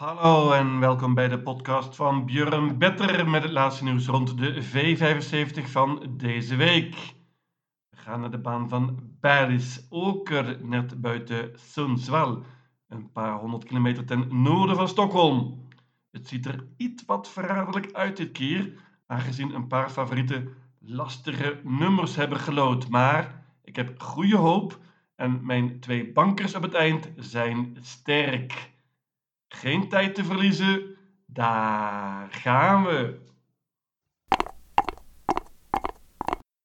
Hallo en welkom bij de podcast van Björn Better met het laatste nieuws rond de V75 van deze week. We gaan naar de baan van Paris Oker, net buiten Sundsvall, een paar honderd kilometer ten noorden van Stockholm. Het ziet er iets wat verraderlijk uit dit keer, aangezien een paar favorieten lastige nummers hebben gelood. Maar ik heb goede hoop en mijn twee bankers op het eind zijn sterk. Geen tijd te verliezen, daar gaan we.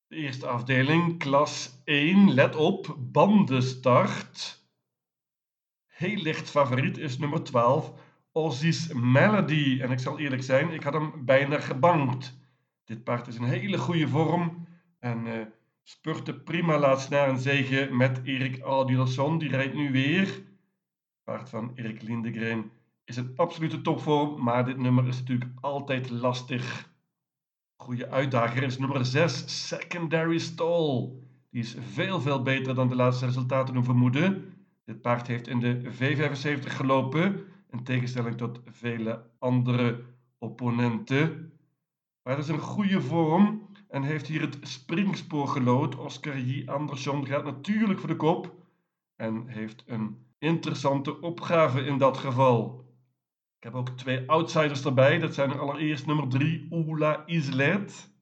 De eerste afdeling, klas 1, let op, bandenstart. Heel licht favoriet is nummer 12, Ozzy's Melody. En ik zal eerlijk zijn, ik had hem bijna gebankt. Dit paard is in hele goede vorm en uh, spurte prima laatst naar een zege met Erik Adielson. Die rijdt nu weer. Paard van Erik Lindegren is een absolute topvorm, maar dit nummer is natuurlijk altijd lastig. Goede uitdager is nummer 6, Secondary Stall. Die is veel, veel beter dan de laatste resultaten doen vermoeden. Dit paard heeft in de V75 gelopen, in tegenstelling tot vele andere opponenten. Maar het is een goede vorm en heeft hier het springspoor gelood. Oscar J. Andersson gaat natuurlijk voor de kop en heeft een interessante opgave in dat geval. Heb ook twee outsiders erbij. Dat zijn allereerst nummer 3, Oula Islet.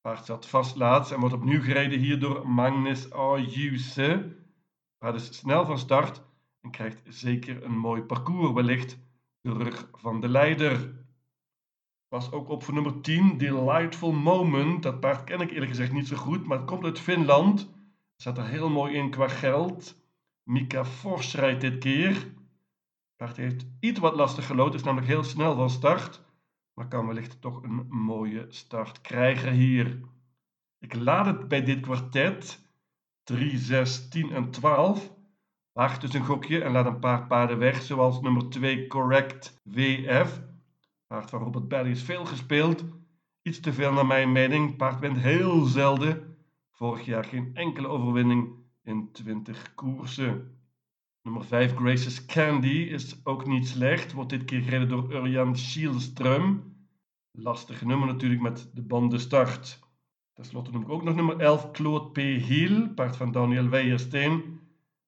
Paard zat vast laatst en wordt opnieuw gereden hier door Magnus Ayuse. Paard is snel van start en krijgt zeker een mooi parcours, wellicht de rug van de leider. Was ook op voor nummer 10, Delightful Moment. Dat paard ken ik eerlijk gezegd niet zo goed, maar het komt uit Finland. Zat er heel mooi in qua geld. Mika Fors rijdt dit keer. Paard heeft iets wat lastig gelood, is namelijk heel snel van start, maar kan wellicht toch een mooie start krijgen hier. Ik laat het bij dit kwartet 3, 6, 10 en 12. Waag dus een gokje en laat een paar paarden weg, zoals nummer 2 Correct WF. Paard van Robert Belly is veel gespeeld. Iets te veel naar mijn mening. Paard wint heel zelden. Vorig jaar geen enkele overwinning in 20 koersen. Nummer 5, Grace's Candy, is ook niet slecht. Wordt dit keer gereden door Urjan Schielström. Lastig nummer natuurlijk met de banden start. Ten slotte noem ik ook nog nummer 11, Claude P. Hiel, paard van Daniel Weijersteen.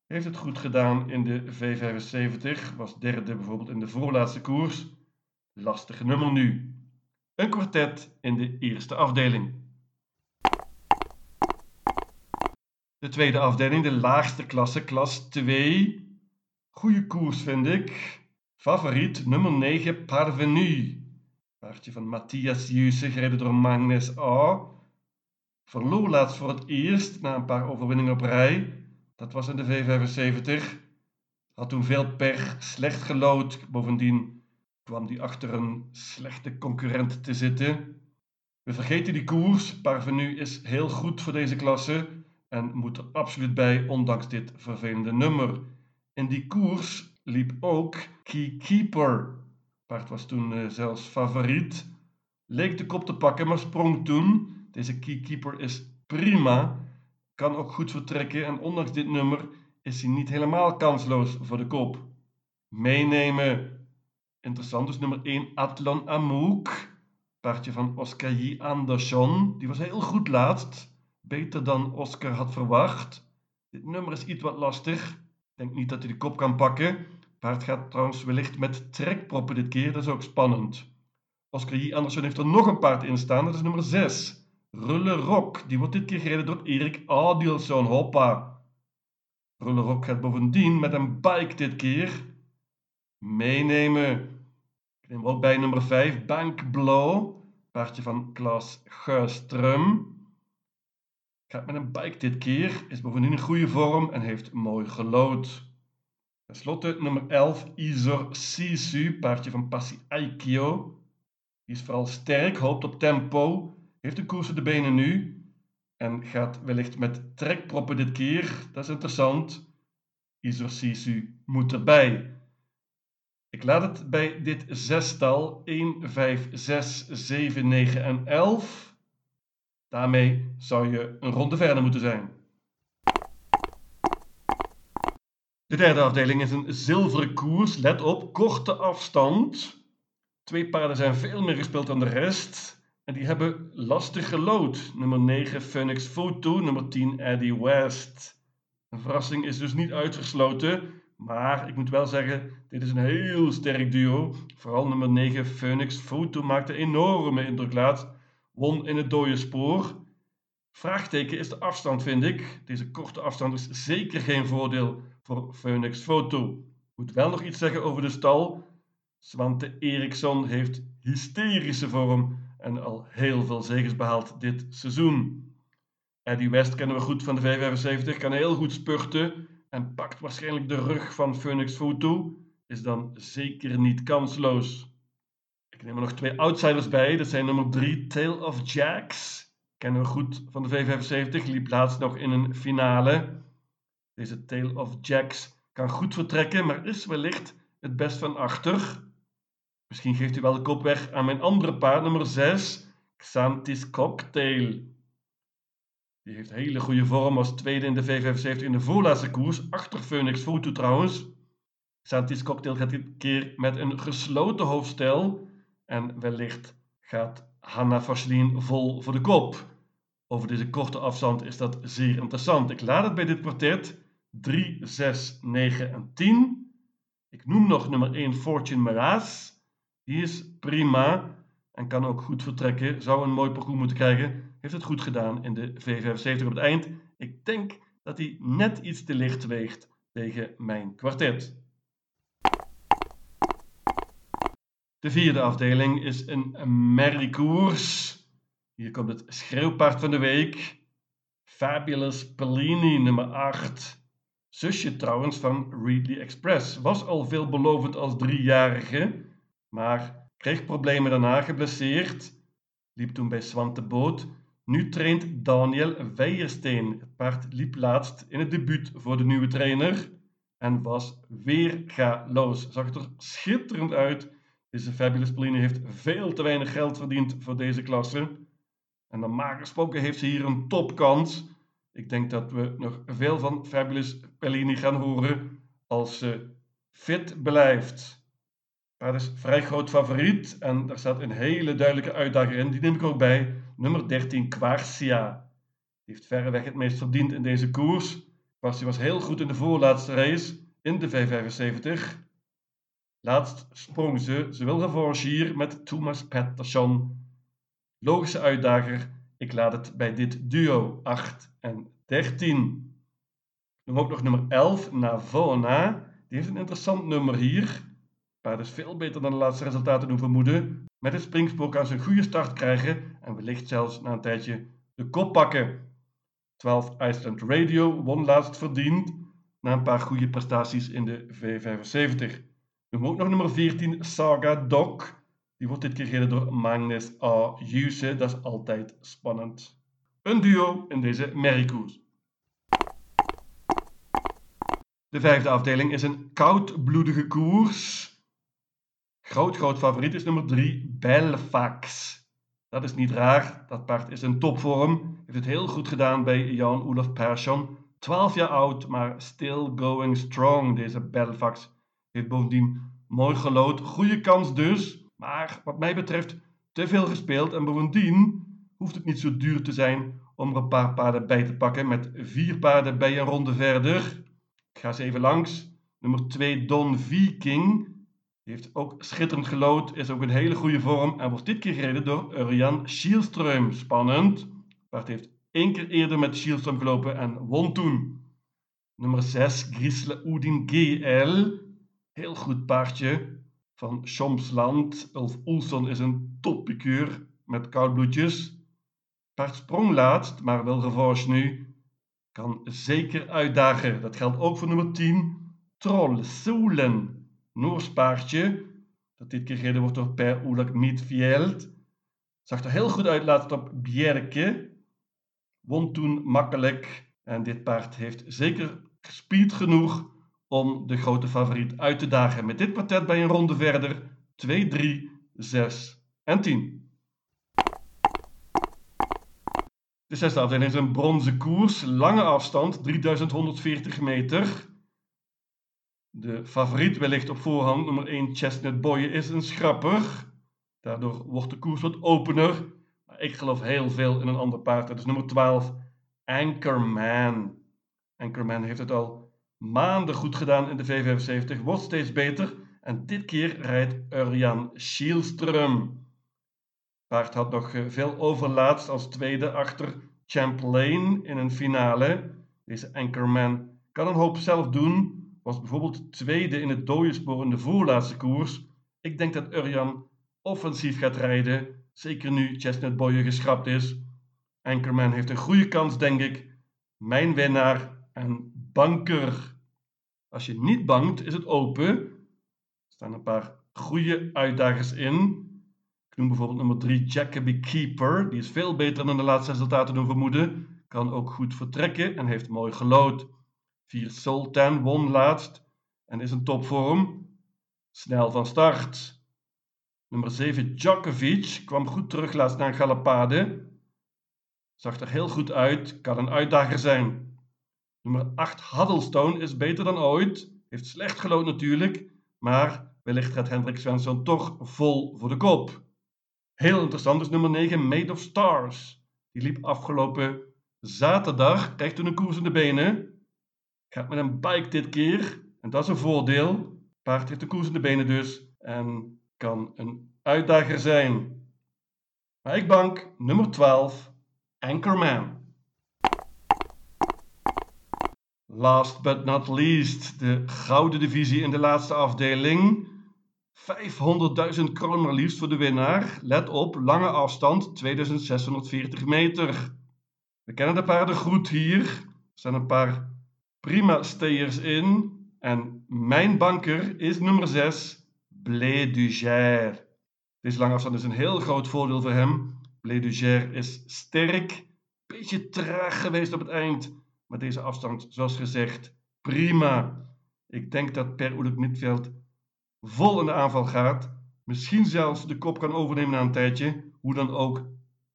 Heeft het goed gedaan in de V75. Was derde bijvoorbeeld in de voorlaatste koers. Lastig nummer nu. Een kwartet in de eerste afdeling. De tweede afdeling, de laagste klasse, klas 2. Goede koers vind ik. Favoriet nummer 9, Parvenu. Paardje van Matthias Jusse, gereden door Magnus A. Verloor laatst voor het eerst na een paar overwinningen op rij. Dat was in de V75. Had toen veel pech, slecht gelood. Bovendien kwam hij achter een slechte concurrent te zitten. We vergeten die koers. Parvenu is heel goed voor deze klasse en moet er absoluut bij, ondanks dit vervelende nummer. In die koers liep ook Keykeeper. Paard was toen uh, zelfs favoriet. Leek de kop te pakken, maar sprong toen. Deze Keykeeper is prima. Kan ook goed vertrekken en ondanks dit nummer is hij niet helemaal kansloos voor de kop. Meenemen. Interessant, dus nummer 1 Atlon Amouk. Paardje van Oscar J. Andersson. Die was heel goed laatst. Beter dan Oscar had verwacht. Dit nummer is iets wat lastig. Denk niet dat hij de kop kan pakken. Paard gaat trouwens wellicht met trekproppen dit keer. Dat is ook spannend. Oscar J. Anderson heeft er nog een paard in staan. Dat is nummer 6. Rulle Rock. Die wordt dit keer gereden door Erik Adielson. Hoppa. Rulle Rock gaat bovendien met een bike dit keer. Meenemen. Ik neem ook bij nummer 5. Bank Blow. Paardje van Klaas Geurström. Gaat met een bike dit keer, is bovendien in goede vorm en heeft mooi gelood. Ten slotte nummer 11, Isor Sisu, paardje van Passi Aikio. Die is vooral sterk, hoopt op tempo, heeft de koers de benen nu en gaat wellicht met trekproppen dit keer. Dat is interessant. Isor Sisu moet erbij. Ik laat het bij dit zestal 1, 5, 6, 7, 9 en 11. Daarmee zou je een ronde verder moeten zijn. De derde afdeling is een zilveren koers. Let op, korte afstand. Twee paarden zijn veel meer gespeeld dan de rest. En die hebben lastig gelood. Nummer 9 Phoenix Photo, nummer 10 Eddie West. Een verrassing is dus niet uitgesloten. Maar ik moet wel zeggen, dit is een heel sterk duo. Vooral nummer 9 Phoenix Photo maakte enorme indruk laat. Won in het dode spoor. Vraagteken is de afstand, vind ik. Deze korte afstand is zeker geen voordeel voor Phoenix Photo. Moet wel nog iets zeggen over de stal. Swante Eriksson heeft hysterische vorm en al heel veel zegens behaald dit seizoen. Eddie West kennen we goed van de 575, kan heel goed spurten en pakt waarschijnlijk de rug van Phoenix Photo. Is dan zeker niet kansloos. Ik neem er nog twee outsiders bij. Dat zijn nummer 3 Tale of Jacks. Kennen we goed van de 575, liep laatst nog in een finale. Deze Tale of Jacks kan goed vertrekken, maar is wellicht het best van achter. Misschien geeft u wel de kop weg aan mijn andere paard, nummer 6, Xantis Cocktail. Die heeft hele goede vorm als tweede in de V75 in de voorlaatste koers, achter Phoenix Photo trouwens. Xantis Cocktail gaat dit keer met een gesloten hoofdstel en wellicht gaat Hanna Vaseline vol voor de kop. Over deze korte afstand is dat zeer interessant. Ik laat het bij dit kwartet 3, 6, 9 en 10. Ik noem nog nummer 1 Fortune Mirage. Die is prima en kan ook goed vertrekken. Zou een mooi parcours moeten krijgen. Heeft het goed gedaan in de V75 op het eind. Ik denk dat hij net iets te licht weegt tegen mijn kwartet. De vierde afdeling is een merriekoers. Hier komt het schreeuwpaard van de week. Fabulous Pellini, nummer 8. Zusje trouwens van Readly Express. Was al veelbelovend als driejarige, maar kreeg problemen daarna, geblesseerd. Liep toen bij Swante Boot. Nu traint Daniel Weijersteen. Het paard liep laatst in het debuut voor de nieuwe trainer en was weer galoos. Zag er schitterend uit. Deze Fabulous Pellini heeft veel te weinig geld verdiend voor deze klasse. En normaal gesproken heeft ze hier een topkans. Ik denk dat we nog veel van Fabulous Pellini gaan horen als ze fit blijft. Paard is vrij groot favoriet en daar staat een hele duidelijke uitdager in. Die neem ik ook bij. Nummer 13, Quarcia. Die heeft verreweg het meest verdiend in deze koers. Quarcia was heel goed in de voorlaatste race in de 575. Laatst sprong ze, wil revanche hier met Thomas Pettersson. Logische uitdager. Ik laat het bij dit duo 8 en 13. Dan ook nog nummer 11, Navona. Die heeft een interessant nummer hier. Paard is veel beter dan de laatste resultaten doen vermoeden. Met het springspoor kan ze een goede start krijgen en wellicht zelfs na een tijdje de kop pakken. 12 Iceland Radio won laatst verdiend na een paar goede prestaties in de V75. Dan ook nog nummer 14 Saga Doc. Die wordt dit keer gereden door Magnus A. Juse. Dat is altijd spannend. Een duo in deze merriekoers. De vijfde afdeling is een koudbloedige koers. Groot, groot favoriet is nummer 3, Belfax. Dat is niet raar, dat paard is in topvorm. Heeft het heel goed gedaan bij Jan Olaf Persson. 12 jaar oud, maar still going strong. Deze Belfax heeft bovendien mooi gelood. Goede kans dus, maar wat mij betreft te veel gespeeld. En bovendien hoeft het niet zo duur te zijn om er een paar paarden bij te pakken. Met vier paarden bij een ronde verder. Ik ga eens even langs. Nummer 2 Don Viking. Heeft ook schitterend gelood, is ook in hele goede vorm en wordt dit keer gereden door Urian Schielström. Spannend. Paard heeft één keer eerder met Schielström gelopen en won toen. Nummer 6 Grisle Oudin GL. Heel goed paardje van Schomsland. Ulf Oelson is een toppikuur met koudbloedjes. Paard sprong laatst, maar wil revanche nu. Kan zeker uitdagen. Dat geldt ook voor nummer 10 Troll Soelen. Noors paardje, dat dit keer gereden wordt door Per Oelak Midveld. Zag er heel goed uit laatst op Bjerke. Won toen makkelijk. En dit paard heeft zeker speed genoeg om de grote favoriet uit te dagen. Met dit kwartet bij een ronde verder. 2, 3, 6 en 10. De zesde afdeling is een bronzen koers. Lange afstand, 3140 meter. De favoriet wellicht op voorhand, nummer 1 Chestnut Boy, is een schrapper. Daardoor wordt de koers wat opener. Maar ik geloof heel veel in een ander paard. Dat is nummer 12 Anchorman. Anchorman heeft het al maanden goed gedaan in de V75, wordt steeds beter. En dit keer rijdt Urjan Schielström. Paard had nog eh, veel overlaatst als tweede achter Champlain in een finale. Deze Anchorman kan een hoop zelf doen. Was bijvoorbeeld tweede in het dode spoor in de voorlaatste koers. Ik denk dat Urjan offensief gaat rijden. Zeker nu Chestnut Boyer geschrapt is. Anchorman heeft een goede kans, denk ik. Mijn winnaar en banker. Als je niet bangt, is het open. Er staan een paar goede uitdagers in. Ik noem bijvoorbeeld nummer 3 Jacoby Keeper. Die is veel beter dan de laatste resultaten doen vermoeden. Kan ook goed vertrekken en heeft mooi gelood. 4 Sultan won laatst en is in topvorm. Snel van start. Nummer 7 Djokovic kwam goed terug laatst naar Galapade. Zag er heel goed uit, kan een uitdager zijn. Nummer 8 Huddlestone is beter dan ooit. Heeft slecht gelood natuurlijk, maar wellicht gaat Hendrik Svensson toch vol voor de kop. Heel interessant is nummer 9 Made of Stars. Die liep afgelopen zaterdag, krijgt toen een koers in de benen. Gaat met een bike dit keer. En dat is een voordeel. Paard heeft de koers in de benen dus. En kan een uitdager zijn. Maar nummer 12, Anchorman. Last but not least, de gouden divisie in de laatste afdeling. 500.000 kroon maar liefst voor de winnaar. Let op, lange afstand, 2640 meter. We kennen de paarden goed hier. Er zijn een paar prima stayers in. En mijn banker is nummer 6, Blé du Gère. Deze lange afstand is een heel groot voordeel voor hem. Blé is sterk, beetje traag geweest op het eind. Maar deze afstand, zoals gezegd, prima. Ik denk dat Per Oelik Midveld vol in de aanval gaat. Misschien zelfs de kop kan overnemen na een tijdje. Hoe dan ook.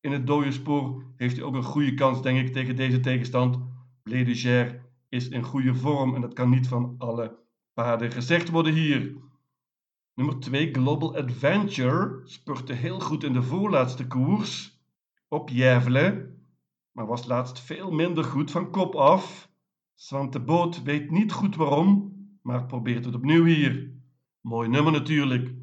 In het dode spoor heeft hij ook een goede kans, denk ik, tegen deze tegenstand. Gère is in goede vorm en dat kan niet van alle paarden gezegd worden hier. Nummer 2, Global Adventure, spurte heel goed in de voorlaatste koers op Jævle, maar was laatst veel minder goed van kop af. Svante Boot weet niet goed waarom, maar probeert het opnieuw hier. Mooi nummer natuurlijk.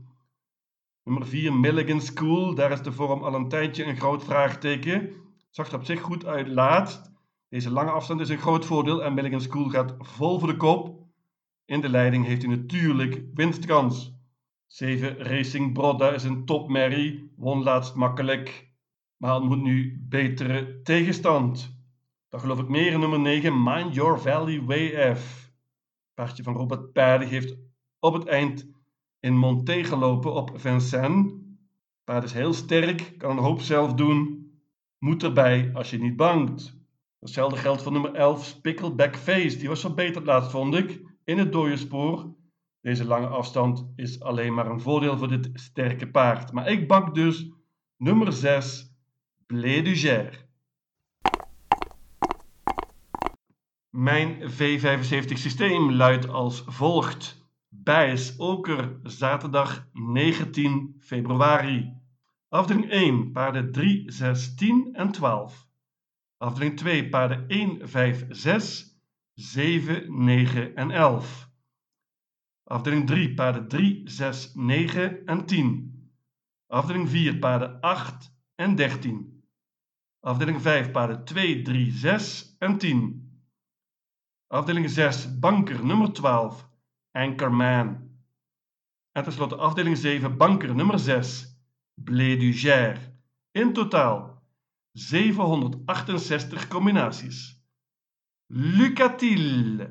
Nummer 4, Milligan School, daar is de vorm al een tijdje een groot vraagteken. Zag er op zich goed uit laatst, deze lange afstand is een groot voordeel en Milligan School gaat vol voor de kop. In de leiding heeft hij natuurlijk winstkans. 7 Racing Brodda is een topmerrie, won laatst makkelijk, maar ontmoet nu betere tegenstand. Dan geloof ik meer in nummer 9 Mind Your Valley WF. Paardje van Robert Paardig heeft op het eind in Monté gelopen op Vincennes. Paard is heel sterk, kan een hoop zelf doen. Moet erbij als je niet bangt. Hetzelfde geldt voor nummer 11, Spickleback Face. Die was verbeterd laatst, vond ik, in het dode spoor. Deze lange afstand is alleen maar een voordeel voor dit sterke paard. Maar ik bak dus nummer 6, Blé du Gère. Mijn V75 systeem luidt als volgt. Bijs Oker, zaterdag 19 februari. Afdeling 1, paarden 3, 6, 10 en 12. Afdeling 2, paarden 1, 5, 6, 7, 9 en 11. Afdeling 3, paarden 3, 6, 9 en 10. Afdeling 4, paarden 8 en 13. Afdeling 5, paarden 2, 3, 6 en 10. Afdeling 6, banker nummer 12, Anchorman. En tenslotte afdeling 7, banker nummer 6, Blé du Gère. In totaal 768 combinaties. Lucatil.